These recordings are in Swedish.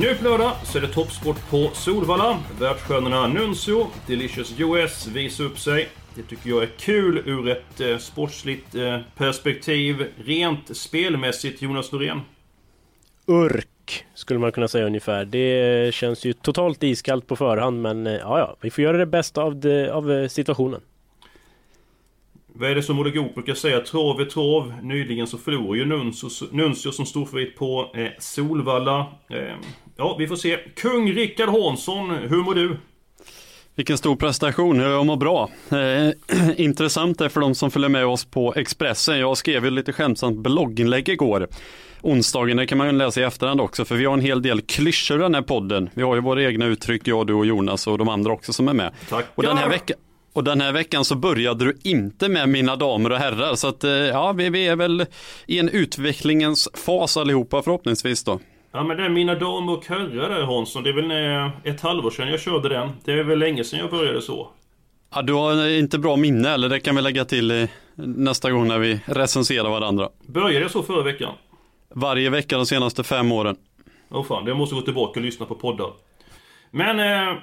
Nu på lördag så är det toppsport på Solvalla. Världsstjärnorna Nuncio, Delicious US visar upp sig. Det tycker jag är kul ur ett eh, sportsligt eh, perspektiv. Rent spelmässigt, Jonas Norén. Urk skulle man kunna säga ungefär. Det känns ju totalt iskallt på förhand men eh, ja, ja, vi får göra det bästa av, det, av eh, situationen. Vad är det som Olle Goop brukar säga? Trav är trav. Nyligen så förlorade ju Nuncio, Nuncio som storfavorit på eh, Solvalla. Eh, ja, vi får se. Kung Rickard Hansson, hur mår du? Vilken stor prestation, jag mår bra. Eh, intressant är för de som följer med oss på Expressen. Jag skrev ju lite skämtsamt blogginlägg igår. Onsdagen, det kan man ju läsa i efterhand också, för vi har en hel del klyschor i den här podden. Vi har ju våra egna uttryck, jag, du och Jonas och de andra också som är med. Tackar. Och den här veckan och den här veckan så började du inte med mina damer och herrar, så att eh, ja, vi, vi är väl i en utvecklingens fas allihopa förhoppningsvis då. Ja men det är mina damer och herrar där Hansson. Det är väl eh, ett halvår sedan jag körde den. Det är väl länge sedan jag började så. Ja, du har inte bra minne eller det kan vi lägga till eh, nästa gång när vi recenserar varandra. Började jag så förra veckan? Varje vecka de senaste fem åren. Åh oh, fan, jag måste gå tillbaka och lyssna på poddar. Men eh,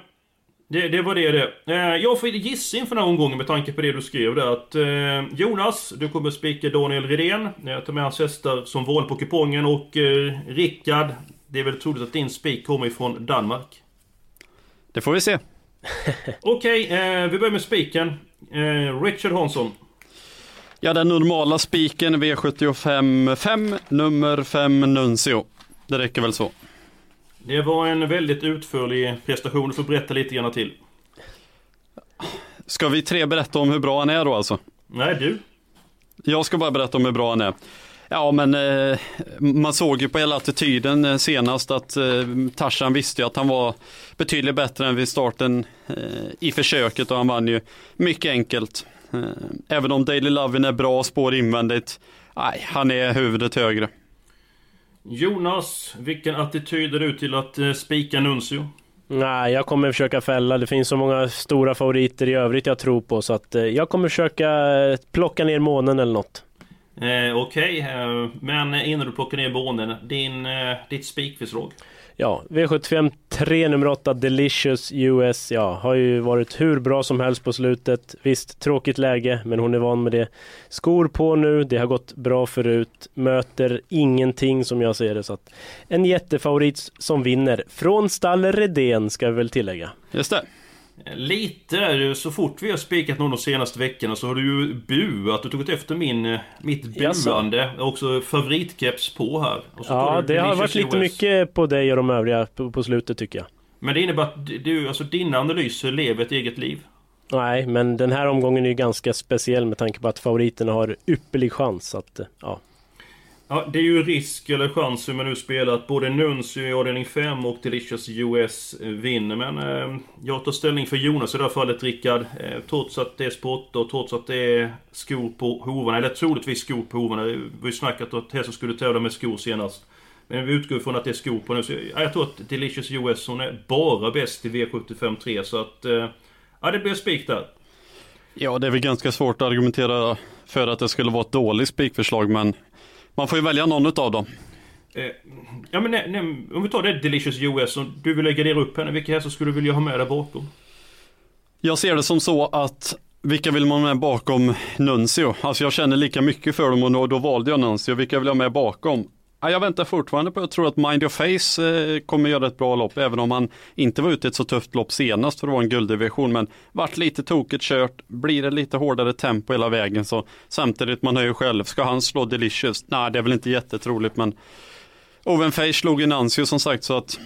det, det var det det. Eh, jag får gissa inför den här omgången med tanke på det du skrev där att eh, Jonas, du kommer spika Daniel Redén. Jag tar med hans hästar som val på kupongen och eh, Rickard, det är väl troligt att din spik kommer ifrån Danmark. Det får vi se. Okej, okay, vi börjar med spiken. Richard Hansson. Ja, den normala spiken V75 5, nummer 5 Nuncio. Det räcker väl så. Det var en väldigt utförlig prestation. Du får berätta lite grann till. Ska vi tre berätta om hur bra han är då alltså? Nej, du. Jag ska bara berätta om hur bra han är. Ja, men eh, man såg ju på hela attityden eh, senast att eh, Tarzan visste ju att han var betydligt bättre än vid starten eh, i försöket och han vann ju mycket enkelt. Även om Daily Lovin är bra spår invändigt, nej, han är huvudet högre. Jonas, vilken attityd är du till att spika Nuncio? Nej, jag kommer försöka fälla. Det finns så många stora favoriter i övrigt jag tror på så att jag kommer försöka plocka ner månen eller något. Eh, Okej, okay. eh, men innan du plockar ner månen, din, eh, ditt spikförslag? Ja, V75 3 nummer 8 Delicious US, ja, har ju varit hur bra som helst på slutet. Visst, tråkigt läge, men hon är van med det. Skor på nu, det har gått bra förut. Möter ingenting som jag ser det, så att en jättefavorit som vinner. Från stall Redén ska vi väl tillägga. Just det. Lite så fort vi har spikat någon de senaste veckorna så har du ju buat. Du tog efter min, mitt buande. Också favoritkeps på här. ja, det har varit lite mycket på dig och de övriga på, på slutet tycker jag. Men det innebär att du, alltså dina analyser lever ett eget liv? Nej, men den här omgången är ju ganska speciell med tanke på att favoriterna har ypperlig chans att, ja, Ja, det är ju risk eller chans hur man nu spelar att både Nuncio i avdelning 5 och Delicious US vinner. Men eh, jag tar ställning för Jonas i det här fallet, Rickard. Eh, trots att det är sport och trots att det är skor på hovarna. Eller troligtvis skor på hovarna. Vi har ju snackat om att hästen skulle tävla med skor senast. Men vi utgår ifrån att det är skor på nu. Så, ja, jag tror att Delicious US, hon är bara bäst i V75 3. Så att... Eh, ja, det blir spik där. Ja, det är väl ganska svårt att argumentera för att det skulle vara ett dåligt spikförslag, men man får ju välja någon av dem. Eh, ja men nej, nej, om vi tar det Delicious US, om du vill gardera upp henne, vilka hästar skulle du vilja ha med där bakom? Jag ser det som så att vilka vill man ha med bakom Nuncio? Alltså jag känner lika mycket för dem och då, då valde jag Nuncio. Vilka vill jag ha med bakom? Ja, jag väntar fortfarande på, jag tror att Mind Your Face eh, kommer göra ett bra lopp, även om han inte var ute i ett så tufft lopp senast för att vara en gulddivision. Men vart lite tokigt kört, blir det lite hårdare tempo hela vägen så samtidigt man hör ju själv, ska han slå Delicious? Nej, det är väl inte jättetroligt men Owen Face slog ju Nancy som sagt så att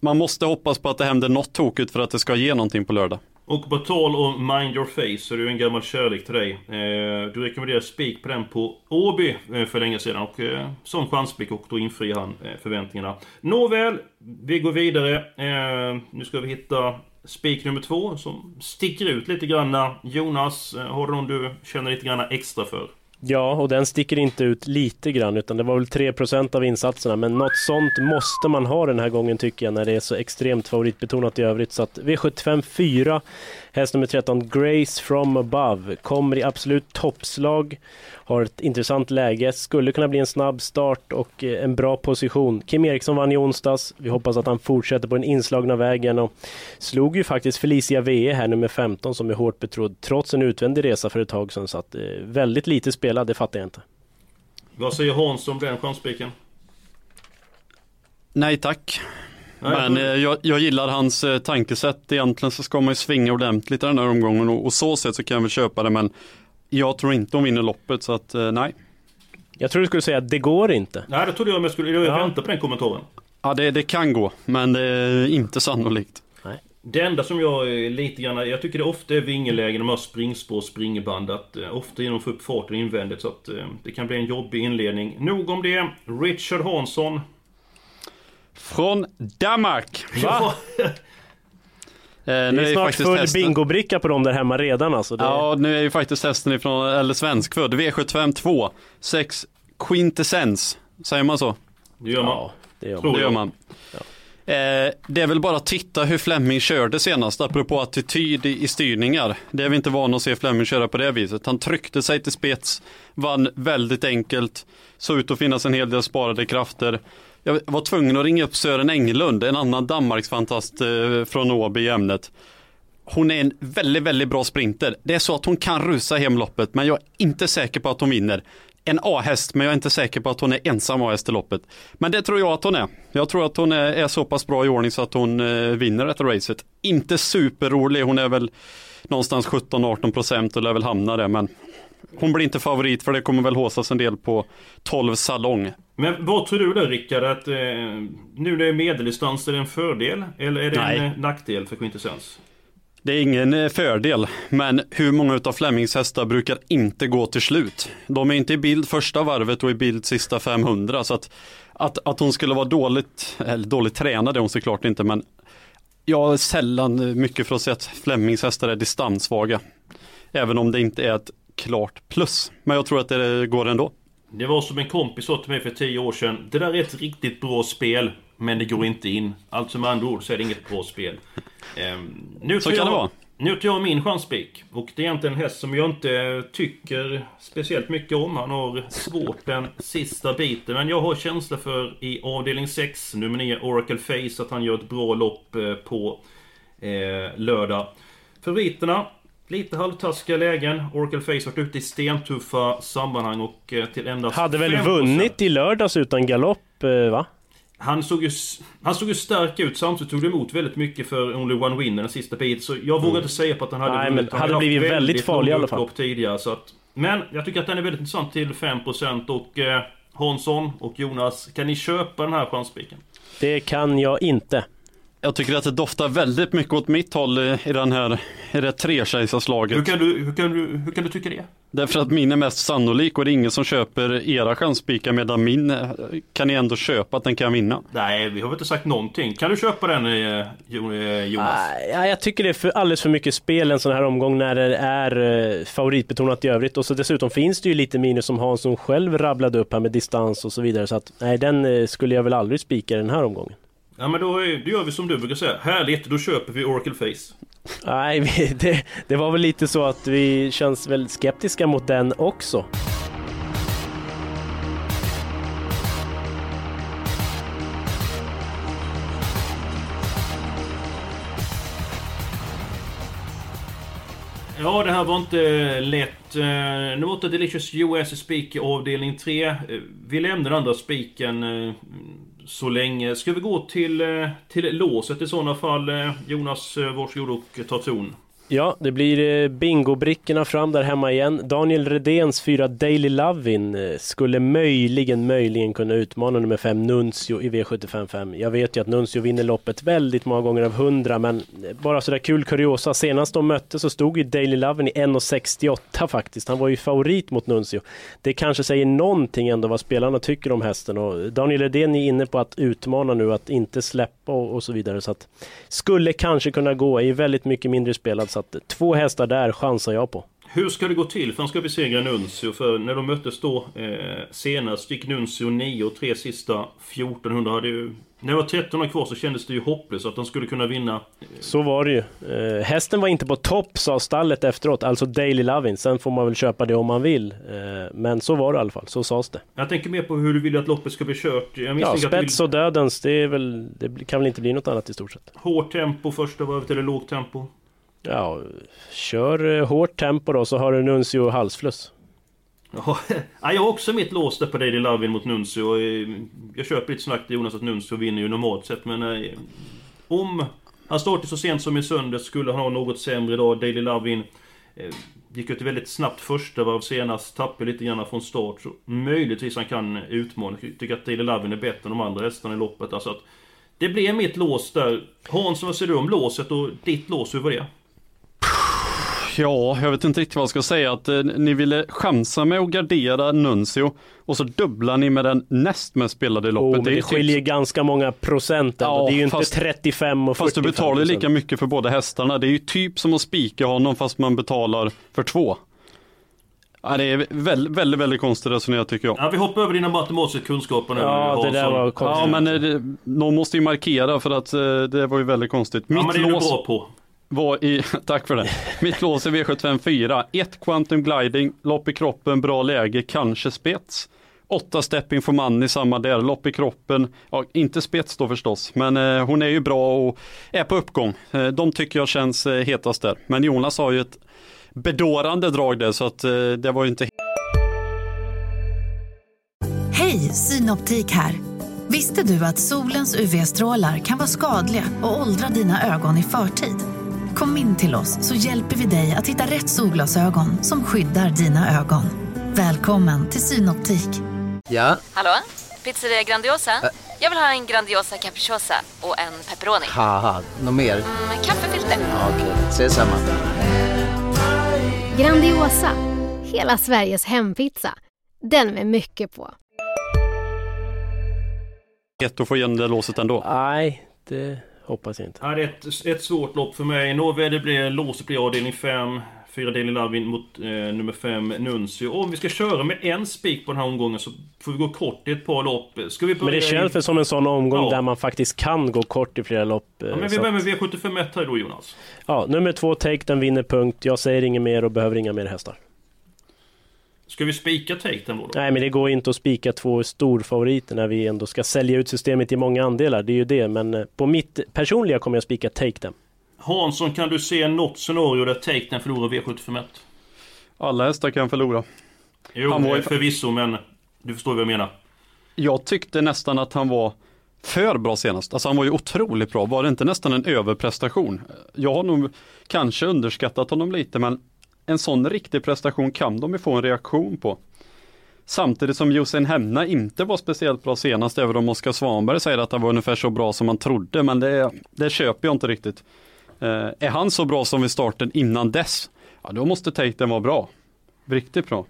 man måste hoppas på att det händer något tokigt för att det ska ge någonting på lördag. Och på tal om Mind Your Face så är det ju en gammal kärlek till dig. Eh, du rekommenderade spik på den på Åby eh, för länge sedan och eh, som chanspik och då infriar han eh, förväntningarna. Nåväl, vi går vidare. Eh, nu ska vi hitta spik nummer två som sticker ut lite grann. Jonas, eh, har du någon du känner lite grann extra för? Ja, och den sticker inte ut lite grann utan det var väl 3 av insatserna. Men något sånt måste man ha den här gången tycker jag när det är så extremt favoritbetonat i övrigt. Så att V75 4 Häst nummer 13, Grace from above, kommer i absolut toppslag, har ett intressant läge, skulle kunna bli en snabb start och eh, en bra position. Kim Eriksson vann i onsdags, vi hoppas att han fortsätter på den inslagna vägen och slog ju faktiskt Felicia VE här, nummer 15, som är hårt betrodd, trots en utvändig resa för ett tag sedan. Så att, eh, väldigt lite spelad, det fattar jag inte. Vad säger Hans om den chanspiken? Nej tack. Men eh, jag, jag, gillar hans eh, tankesätt. Egentligen så ska man ju svinga ordentligt den här omgången och, och så sätt så kan jag väl köpa det. Men jag tror inte hon vinner loppet så att eh, nej. Jag tror du skulle säga att det går inte. Nej det trodde jag men jag skulle jag ja. vänta på den kommentaren. Ja det, det kan gå men det är inte sannolikt. Det enda som jag lite grann, jag tycker det ofta är vingelägen, de har springspår, springband, att eh, ofta genom att få upp farten invändigt så att eh, det kan bli en jobbig inledning. Nog om det. Richard Hansson från Danmark. Va? Eh, det är snart full hästen... bingobricka på dem där hemma redan alltså. Det... Ja, nu är ju faktiskt hästen ifrån, eller svenskfödd, V75 2, 6 Quintessence. Säger man så? Det gör man. Ja, det gör man. Det, gör man. Ja. Eh, det är väl bara att titta hur Flemming körde senast, apropå attityd i, i styrningar. Det är vi inte vana att se Flemming köra på det viset. Han tryckte sig till spets, vann väldigt enkelt, såg ut att finnas en hel del sparade krafter. Jag var tvungen att ringa upp Sören Englund, en annan Danmarksfantast eh, från Åby i ämnet. Hon är en väldigt, väldigt bra sprinter. Det är så att hon kan rusa hem loppet, men jag är inte säker på att hon vinner. En A-häst, men jag är inte säker på att hon är ensam A-häst i loppet. Men det tror jag att hon är. Jag tror att hon är, är så pass bra i ordning så att hon eh, vinner detta racet. Inte superrolig, hon är väl någonstans 17-18 procent och lär väl hamna där, men hon blir inte favorit för det kommer väl håsas en del på 12 salong. Men vad tror du då Rickard? Att eh, nu när det är medeldistans, är det en fördel? Eller är det Nej. en eh, nackdel för Quintessens? Det är ingen eh, fördel, men hur många av Flemings hästar brukar inte gå till slut? De är inte i bild första varvet och i bild sista 500 så att, att, att hon skulle vara dåligt, eller dåligt tränad är hon såklart inte men jag har sällan mycket för att säga att Flemings hästar är distanssvaga. Även om det inte är ett klart plus. Men jag tror att det går ändå. Det var som en kompis sa till mig för tio år sedan. Det där är ett riktigt bra spel. Men det går inte in. Alltså med andra ord så är det inget bra spel. Ehm, nu så kan jag, det vara. Nu tar jag min chanspik. Och det är egentligen en häst som jag inte tycker speciellt mycket om. Han har svårt den sista biten. Men jag har känsla för i avdelning 6, nummer 9, Oracle Face, att han gör ett bra lopp eh, på eh, lördag. Favoriterna Lite halvtaskiga lägen. Oracle Face varit ute i stentuffa sammanhang och eh, till endast Hade väl 5%. vunnit i lördags utan galopp, eh, va? Han såg, ju, han såg ju stark ut, samtidigt tog det emot väldigt mycket för Only One Winner den sista biten. Så jag vågar mm. inte säga på att han hade Nej, vunnit. Men hade blivit väldigt, väldigt farlig i alla fall. Tidigare, så att, men jag tycker att den är väldigt intressant till 5% och eh, Hansson och Jonas, kan ni köpa den här chanspiken? Det kan jag inte. Jag tycker att det doftar väldigt mycket åt mitt håll i den här, i det trekejsarslaget. Hur kan, du, hur, kan du, hur kan du tycka det? Därför att min är mest sannolik och det är ingen som köper era chanspikar medan min eh, kan ni ändå köpa att den kan vinna. Nej, vi har väl inte sagt någonting. Kan du köpa den eh, eh, Jonas? Ja, jag tycker det är för, alldeles för mycket spel en sån här omgång när det är favoritbetonat i övrigt. Och så dessutom finns det ju lite minus som Hansson själv rabblade upp här med distans och så vidare. Så att nej, den skulle jag väl aldrig spika den här omgången. Ja men då, är, då gör vi som du brukar säga. Härligt, då köper vi Oracle Face. Nej, det, det var väl lite så att vi känns väl skeptiska mot den också. Ja, det här var inte lätt. Eh, Nu var det Delicious US Speak avdelning 3. Eh, Vi lämnar den andra spiken eh, så länge. Ska vi gå till, eh, till låset i sådana fall? Eh, Jonas, eh, varsågod och ta ton. Ja, det blir eh, bingobrickorna fram där hemma igen. Daniel Redéns fyra Daily Lovin eh, skulle möjligen, möjligen kunna utmana nummer fem Nuncio i V755. Jag vet ju att Nuncio vinner loppet väldigt många gånger av 100, men eh, bara sådär kul kuriosa. Senast de möttes så stod ju Daily Lovin i 1,68 faktiskt. Han var ju favorit mot Nuncio. Det kanske säger någonting ändå vad spelarna tycker om hästen och Daniel Redén är inne på att utmana nu, att inte släppa och, och så vidare. Så att skulle kanske kunna gå, är väldigt mycket mindre spelad så att två hästar där chansar jag på. Hur ska det gå till för han ska besegra Nuncio? För när de möttes då eh, senast gick Nuncio 9 och tre sista 1400 hade ju... När det var 1300 kvar så kändes det ju hopplöst att de skulle kunna vinna. Så var det ju. Eh, hästen var inte på topp sa stallet efteråt, alltså Daily Lovin. Sen får man väl köpa det om man vill. Eh, men så var det i alla fall, så sades det. Jag tänker mer på hur du vill att loppet ska bli kört. Ja, du vill spets och dödens, det, är väl, det kan väl inte bli något annat i stort sett. hårt tempo första varvet eller lågt tempo. Ja, kör eh, hårt tempo då så har du Nuncio halsfluss. Ja, jag har också mitt lås där på Daily Lovin mot Nuncio. Eh, jag köper lite snack till Jonas att Nuncio vinner ju normalt sett men... Eh, om han startade så sent som i söndags skulle han ha något sämre idag. Daily Lovin gick ut väldigt snabbt första varv senast. Tappade lite grann från start. Så möjligtvis han kan utmana. Jag tycker att Daily Lovin är bättre än de andra hästarna i loppet. Alltså att det blir mitt lås där. Hans, vad säger du om låset och ditt lås? Hur var det? Ja, jag vet inte riktigt vad jag ska säga. Att eh, ni ville chansa med att gardera Nuncio och så dubblar ni med den näst mest spelade i loppet. Oh, det ju skiljer typ- ganska många procent. Ja, Det är ju inte fast- 35 och 45 Fast du betalar lika mycket för båda hästarna. Det är ju typ som att spika honom fast man betalar för två. Ja, det är väldigt, väldigt, väldigt konstigt resonerat tycker jag. Ja, vi hoppar över dina matematiska kunskaper nu. Ja, det där var Ja, konstigt. men eh, det, någon måste ju markera för att eh, det var ju väldigt konstigt. Ja, men Mitt det är du lås bra på var i, tack för det. Mitt lås är V75 4. 1 Quantum Gliding, lopp i kroppen, bra läge, kanske spets. 8 Stepping for Money, samma där, lopp i kroppen. Ja, inte spets då förstås, men eh, hon är ju bra och är på uppgång. Eh, de tycker jag känns eh, hetast där. Men Jonas har ju ett bedårande drag där så att eh, det var ju inte Hej, Synoptik här. Visste du att solens UV-strålar kan vara skadliga och åldra dina ögon i förtid? Kom in till oss så hjälper vi dig att hitta rätt solglasögon som skyddar dina ögon. Välkommen till Synoptik. Ja, Hallå? Pizzeria Grandiosa? Jag vill ha en Grandiosa capriciosa och en pepperoni. något mer? Med kaffefilter. Ja, Okej, ses samma. Grandiosa, hela Sveriges hempizza. Den med mycket på. lätt att få igen det låset ändå. Nej, det hoppas inte. Ja, det är ett, ett svårt lopp för mig. Nåväl, det blir låset blir avdelning 5. Fyra Daily Lovin mot eh, nummer 5 Nuncio. Om vi ska köra med en spik på den här omgången så får vi gå kort i ett par lopp. Ska vi börja Men det känns väl som en sån omgång Ja. där man faktiskt kan gå kort i flera lopp. eh, Ja, men vi börjar med V75 1 här då Jonas. Ja, nummer två, Take, den vinner punkt. Jag säger inget mer och behöver inga mer hästar. Ska vi spika Take den då? Nej, men det går inte att spika två storfavoriter när vi ändå ska sälja ut systemet i många andelar. Det är ju det, men eh, på mitt personliga kommer jag spika Take them. Hansson, kan du se något scenario där Take den förlorar V75 1? Alla hästar kan förlora. Jo, Han var ju- förvisso, men du förstår vad jag menar. Jag tyckte nästan att han var för bra senast. Alltså han var ju otroligt bra. Var det inte nästan en överprestation? Jag har nog kanske underskattat honom lite men en sån riktig prestation kan de ju få en reaktion på. Samtidigt som Josefin Hemna inte var speciellt bra senast, även om Oskar Svanberg säger att han var ungefär så bra som man trodde, men det, det köper jag inte riktigt. Eh, är han så bra som vid starten innan dess, ja då måste Taten vara bra. Riktigt bra. Och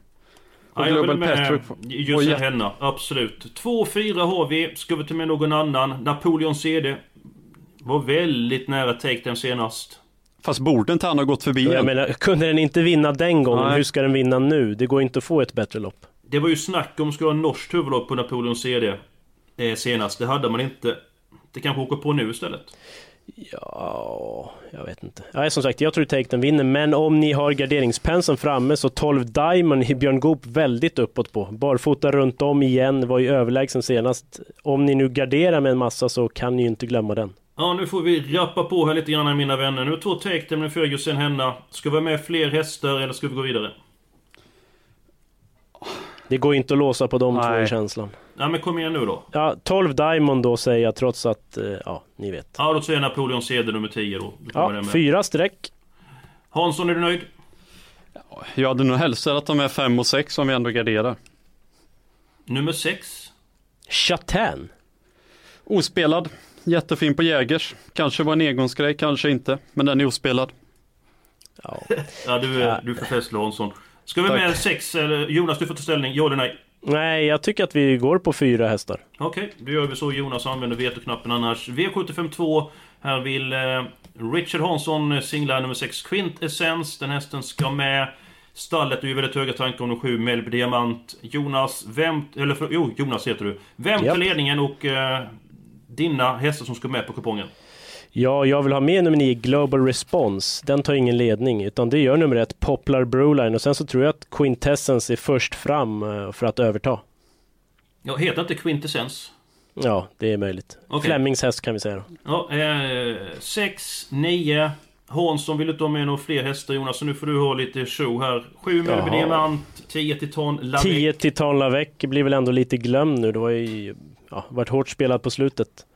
Ja, jag Global med Patrick- just och henna, absolut. 2-4 har vi. Ska vi ta med någon annan? Napoleon CD. Var väldigt nära Take den senast. Fast borde inte han ha gått förbi Jag en? menar, kunde den inte vinna den gången, Nej. hur ska den vinna nu? Det går inte att få ett bättre lopp. Det var ju snack om att ska ha norskt huvudlopp på Napoleon CD eh, senast. Det hade man inte. Det kanske åker på nu istället. Ja, jag vet inte. Nej, som sagt, jag tror Take den vinner, men om ni har garderingspenseln framme så 12 Diamond i Björn Goop väldigt uppåt på. Barfota runt om igen, var ju överlägsen senast. Om ni nu garderar med en massa så kan ni ju inte glömma den. Ja, nu får vi rappa på här lite grann mina vänner. Nu två take med Ferguson hemma. Ska vi ha med fler hästar eller ska vi gå vidare? Det går inte att låsa på de två i känslan. Ja, men kom igen nu då. Ja, 12 Diamond då säger jag trots att, eh, ja, ni vet. Ja, då säger jag Napoleon CD nummer 10 då. då Ja, fyra streck. Hansson, är du nöjd? Jag hade nog helst att de är 5 och 6 om vi ändå garderar. Nummer 6. Chatin. Ospelad. Jättefin på Jägers. Kanske var en engångsgrej, kanske inte. Men den är ospelad. Ja, Ja, du, du är för festlig Hansson. Ska vi Tack. med 6 eller Jonas, du får ta ställning. Ja eller nej? Nej, jag tycker att vi går på fyra hästar. Okej, då gör vi så. Jonas använder veto-knappen annars. V752. Här vill eh, Richard Hansson eh, singla nummer 6 Quintessence. Den hästen ska med. Stallet är ju väldigt höga tankar om nummer 7 Melby Diamant. Jonas, vem... Eller för, jo, Jonas heter du. Vem tar ledningen och eh, dina hästar som ska med på kupongen? Ja, jag vill ha med nummer 9 Global Response. Den tar ingen ledning, utan det gör nummer ett Poplar Broline och sen så tror jag att Quintessence är först fram eh, för att överta. Ja, heter inte Quintessence? Ja, det är möjligt. Okej. Flemings häst kan vi säga då. Ja, eh, 6, 9. Hansson vill inte ha med några fler hästar Jonas, så nu får du ha lite show här. 7 Melby Jaha. Diamant, 10 Titan Lavec. 10 Titan Lavec blir väl ändå lite glömd nu. Det var ju ja, varit hårt spelat på slutet.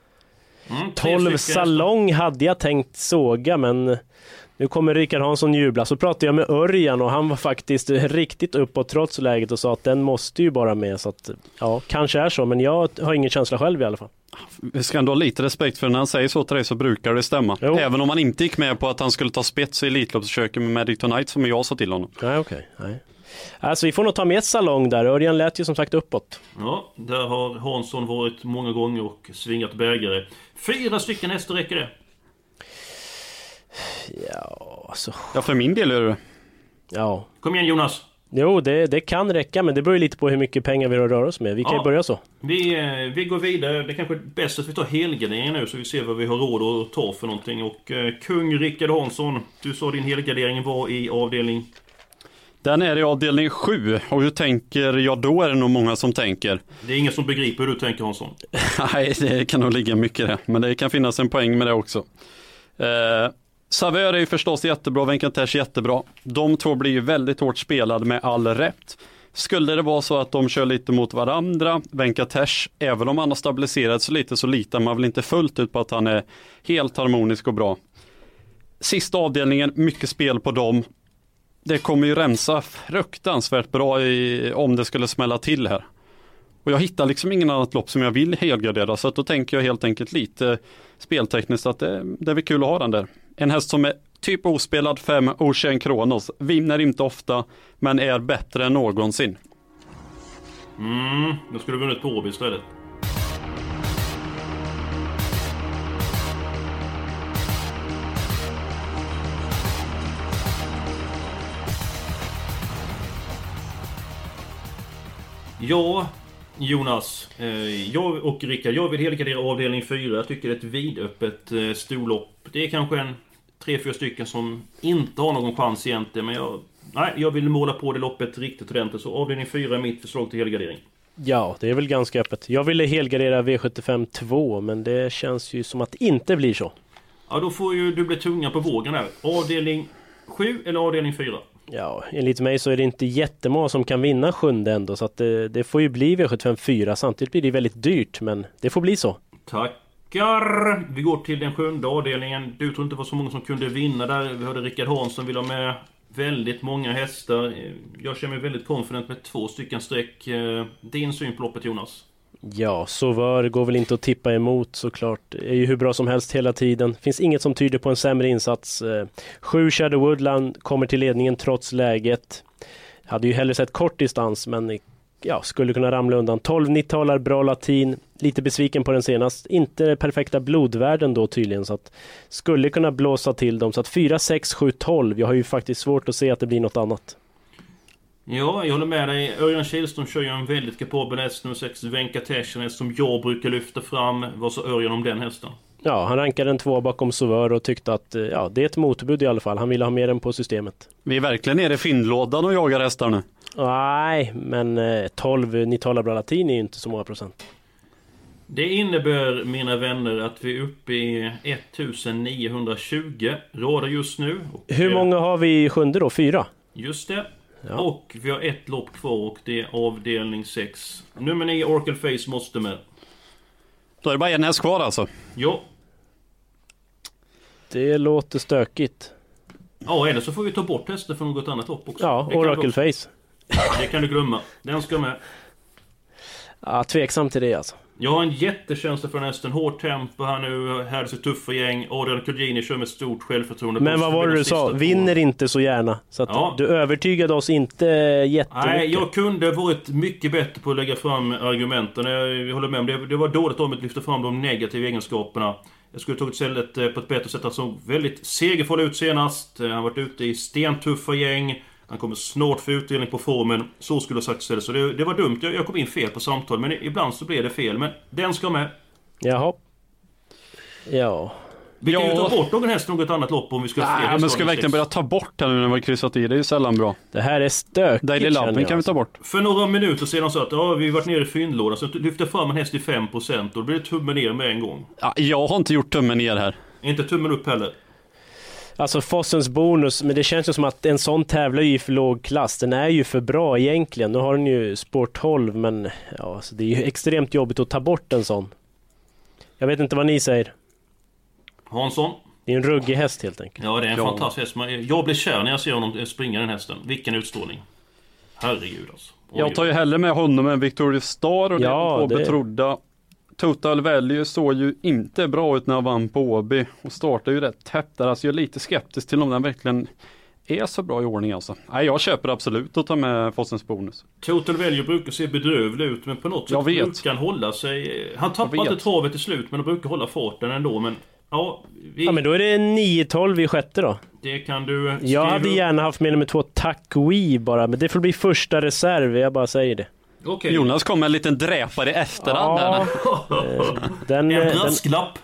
Mm, tre 12 stycken Salong hade jag tänkt såga men nu kommer Rickard Hansson jubla. Så pratade jag med Örjan och han var faktiskt riktigt uppåt trots läget och sa att den måste ju bara med. Så att, ja, kanske är så men jag har ingen känsla själv i alla fall. Vi ska ändå ha lite respekt för när han säger så till dig så brukar det stämma. Jo. Även om han inte gick med på att han skulle ta spets i Elitloppsförsöket med Magic Tonight som jag sa till honom. Nej, okej. nej. Alltså vi får nog ta med Salong där. Örjan lät ju som sagt uppåt. Ja, där har Hansson varit många gånger och svingat bägare. Fyra stycken hästar räcker det. Ja, alltså. Ja, för min del är det Ja. Kom igen Jonas. Jo, det, det kan räcka men det beror ju lite på hur mycket pengar vi har att röra oss med. Vi kan Ja. ju börja så. Vi, eh, vi går vidare. Det är kanske är bäst att vi tar helgarderingen nu så vi ser vad vi har råd att ta för någonting. Och eh, kung Rickard Hansson, du sa din helgardering var i avdelning... Den är i avdelning 7 och hur tänker jag då är det nog många som tänker. Det är ingen som begriper hur du tänker Hansson. Nej, det kan nog ligga mycket i det, men det kan finnas en poäng med det också. Eh, Savör är ju förstås jättebra, Venkatesh jättebra. De två blir ju väldigt hårt spelade med all rätt. Skulle det vara så att de kör lite mot varandra, Venkatesh, även om han har stabiliserats lite så litar man väl inte fullt ut på att han är helt harmonisk och bra. Sista avdelningen, mycket spel på dem. Det kommer ju rensa fruktansvärt bra i, om det skulle smälla till här. Och jag hittar liksom ingen annat lopp som jag vill helgardera så att då tänker jag helt enkelt lite speltekniskt att det, det är väl kul att ha den där. En häst som är typ ospelad 5 Ocean Kronos, vinner inte ofta men är bättre än någonsin. Mm, då skulle du vunnit på Åby istället. Ja, Jonas. Eh, jag och Rickard, jag vill helgardera avdelning 4. Jag tycker det är ett vidöppet eh, storlopp. Det är kanske en tre, fyra stycken som inte har någon chans egentligen. Men jag, nej, jag vill måla på det loppet riktigt ordentligt. Så avdelning 4 är mitt förslag till helgardering. Ja, det är väl ganska öppet. Jag ville helgardera V75 2 men det känns ju som att det inte blir så. Ja, då får ju du bli tunga på vågen här. Avdelning 7 eller avdelning 4? Ja, enligt mig så är det inte jättemånga som kan vinna sjunde ändå så att det, det får ju bli V75 4. Samtidigt blir det väldigt dyrt men det får bli så. Tackar! Vi går till den sjunde avdelningen. Du tror inte det var så många som kunde vinna där. Vi hörde Rickard Hansson vill ha med väldigt många hästar. Jag känner mig väldigt confident med två stycken streck. Eh, din syn på loppet Jonas? Ja, Sauveur går väl inte att tippa emot såklart. Är ju hur bra som helst hela tiden. Finns inget som tyder på en sämre insats. Eh, sju Shadow Woodland kommer till ledningen trots läget. Hade ju hellre sett kort distans men ja, skulle kunna ramla undan. 12 nittalar, bra latin. Lite besviken på den senast. Inte perfekta blodvärden då tydligen så att skulle kunna blåsa till dem. Så att 4, 6, 7, 12. Jag har ju faktiskt svårt att se att det blir något annat. Ja, jag håller med dig. Örjan Kihlström kör ju en väldigt kapabel häst, nummer 6, Venkatesh, en häst som jag brukar lyfta fram. Vad sa Örjan om den hästen? Ja, han rankade en två bakom Sauveur och tyckte att eh, ja, det är ett motbud i alla fall. Han ville ha med den på systemet. Vi är verkligen nere i fyndlådan och jagar hästar nu. Nej, men eh, 12 Nitala Bralatin är ju inte så många procent. Det innebär, mina vänner, att vi är uppe i 1920 rader just nu. Och, Hur många har vi i sjunde då? Fyra? Just det. Ja. Och vi har ett lopp kvar och det är avdelning 6. Nummer 9, Oracle Face, måste med. Då är det bara en häst kvar alltså. Ja. Det låter stökigt. Ja, eller så får vi ta bort hästar från något annat lopp också. Ja, Det Oracle Face. Det kan du glömma. Den ska med. Ja, tveksam till det alltså. Jag har en jättekänsla för den hästen. Hårt tempo här nu. Här är så tuffa gäng. Adrian Cugini kör med stort självförtroende. Men vad var det du sa? Vinner inte så gärna. Så att Ja. du övertygade oss inte jättemycket. Nej, jag kunde varit mycket bättre på att lägga fram argumenten. Jag håller med om det. Det var dåligt mig att lyfta fram de negativa egenskaperna. Jag skulle tagit stället eh, på ett bättre sätt. Han såg väldigt segerfull ut senast. Eh, Han har varit ute i stentuffa gäng. Han kommer snart få utdelning på formen. Så skulle jag sagt istället. Så det, det var dumt. Jag, jag kom in fel på samtal. Men ibland så blev det fel. Men den ska med. Jaha. Ja. Vi kan ju ta bort någon häst något annat lopp om vi ska ha Nej, men ska vi verkligen börja ta bort här nu när vi har kryssat i? Det är ju sällan bra. Det här är stökigt Daily Lappen kan vi ta alltså. bort. För några minuter sedan sa att ja, vi har varit nere i fyndlådan. Så lyfte fram en häst i 5% och då blir det tummen ner med en gång. Ja, jag har inte gjort tummen ner här. Inte tummen upp heller. Alltså Fossens bonus, men det känns ju som att en sån tävlar ju i för låg klass. Den är ju för bra egentligen. Nu har den ju spår 12 men ja, alltså, det är ju extremt jobbigt att ta bort en sån. Jag vet inte vad ni säger. Hansson? Det är en ruggig häst helt enkelt. Ja, det är en Ja. fantastisk häst. Jag blir kär när jag ser honom springa den hästen. Vilken utstrålning. Herregud alltså. Oj, Jag tar ju hellre med honom än Victoria Star och det Ja, är de två det- betrodda. Total Value såg ju inte bra ut när han vann på Åby och startade ju rätt tätt där. Alltså jag är lite skeptisk till om den verkligen är så bra i ordning alltså. Nej, jag köper absolut att ta med Fossens bonus. Total Value brukar se bedrövlig ut men på något Jag sätt vet. brukar han hålla sig... Han Jag tappar vet. inte travet till slut men de brukar hålla farten ändå men... Ja, vi, Ja men då är det 9-12 i sjätte då. det kan du skriva Jag hade gärna haft med nummer två Takwi bara, men det får bli första reserv, jag bara säger det. Okej. Jonas kom med en liten dräpare i efterhand där. eh, den, En eh, den, brasklapp.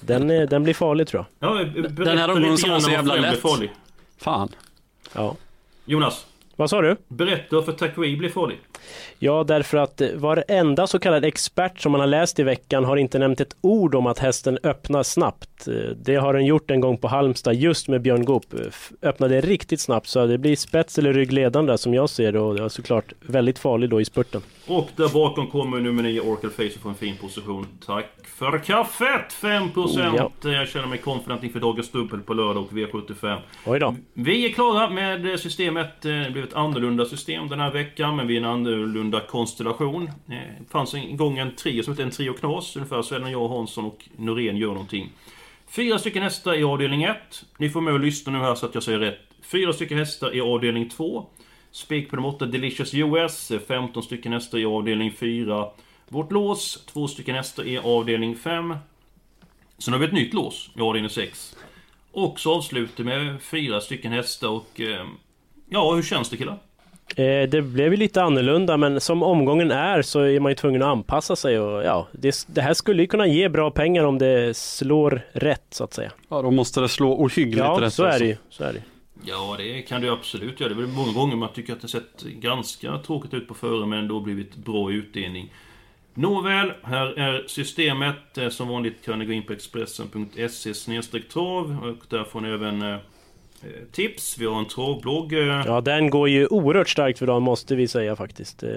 den, eh, den blir farlig tror jag. Ja, Den här omgången som var så jävla lätt. farlig. Fan. Ja. Jonas, Vad sa du? berätta varför Takui blir farlig. Ja, därför att varenda så kallad expert som man har läst i veckan har inte nämnt ett ord om att hästen öppnar snabbt. Eh, Det har den gjort en gång på Halmstad just med Björn Goop. Eh, Öppnade riktigt snabbt så det blir spets eller ryggledande som jag ser det och det var såklart väldigt farlig då i spurten. Och där bakom kommer nummer 9 Oracle Face får en fin position. Tack för kaffet! 5% Ja. Jag känner mig confident inför dagens dubbel på lördag och V75. Oj då. Vi är klara med systemet. Eh, Det blev ett annorlunda system den här veckan, men vi är en annorlunda konstellation. Eh, Det fanns en gång en trio som hette en trio knas, ungefär så är det när jag, Hansson och Norén gör någonting. Fyra stycken hästar i avdelning 1. Ni får med och lyssna nu här så att jag säger rätt. Fyra stycken hästar i avdelning 2. Spik på de 8 Delicious US. 15 stycken hästar i avdelning 4. Vårt lås, två stycken hästar i avdelning 5. Sen har vi ett nytt lås i avdelning 6. Och så avslutar med fyra stycken hästar och... Eh, ja, hur känns det killar? Eh, det blev ju lite annorlunda men som omgången är så är man ju tvungen att anpassa sig och ja, det, det här skulle ju kunna ge bra pengar om det slår rätt så att säga. Ja, då måste det slå ohyggligt Ja, rätt. så är alltså. det ju. Så är det. ju. Ja, det kan du absolut göra. Det är många gånger man tycker att det sett ganska tråkigt ut på förhand men då blivit bra utdelning. Nåväl, här är systemet. Eh, Som vanligt kan ni gå in på expressen.se trav och där får ni även eh, tips. Vi har en travblogg. eh. Ja, den går ju oerhört starkt för dagen måste vi säga faktiskt. Eh,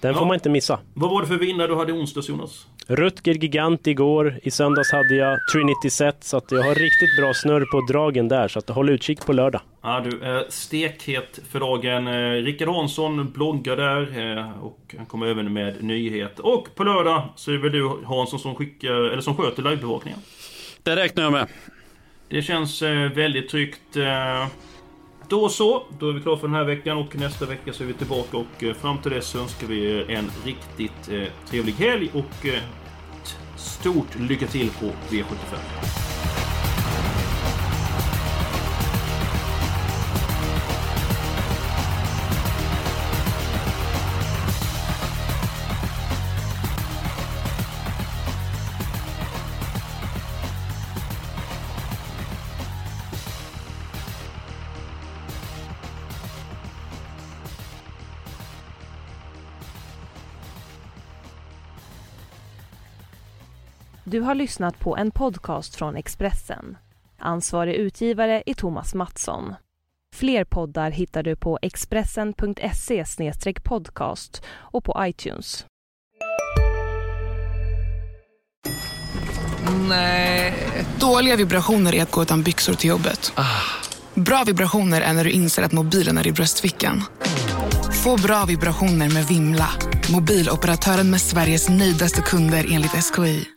Den får Ja. man inte missa. Vad var det för vinnare du hade i onsdags Jonas? Rutger Gigant igår. I söndags hade jag Trinity Set så att jag har riktigt bra snurr på dragen där så att håll utkik på lördag. Ja, du är stekhet för dagen. Eh, Rickard Hansson bloggar där eh, och han kommer även med nyheter. Och på lördag så är det väl du Hansson som skickar, eller som sköter livebevakningen. Det räknar jag med. Det känns eh, väldigt tryggt. Eh. Då så, då är vi klara för den här veckan och nästa vecka så är vi tillbaka och eh, fram till dess så önskar vi er en riktigt trevlig helg och ett stort lycka till på V75. Du har lyssnat på en podcast från Expressen. Ansvarig utgivare är Thomas Mattsson. Fler poddar hittar du på expressen.se podcast och på iTunes. Nej. Dåliga vibrationer är att gå utan byxor till jobbet. Bra vibrationer är när du inser att mobilen är i bröstfickan. Få bra vibrationer med Vimla. Mobiloperatören med Sveriges nöjdaste kunder enligt SKI.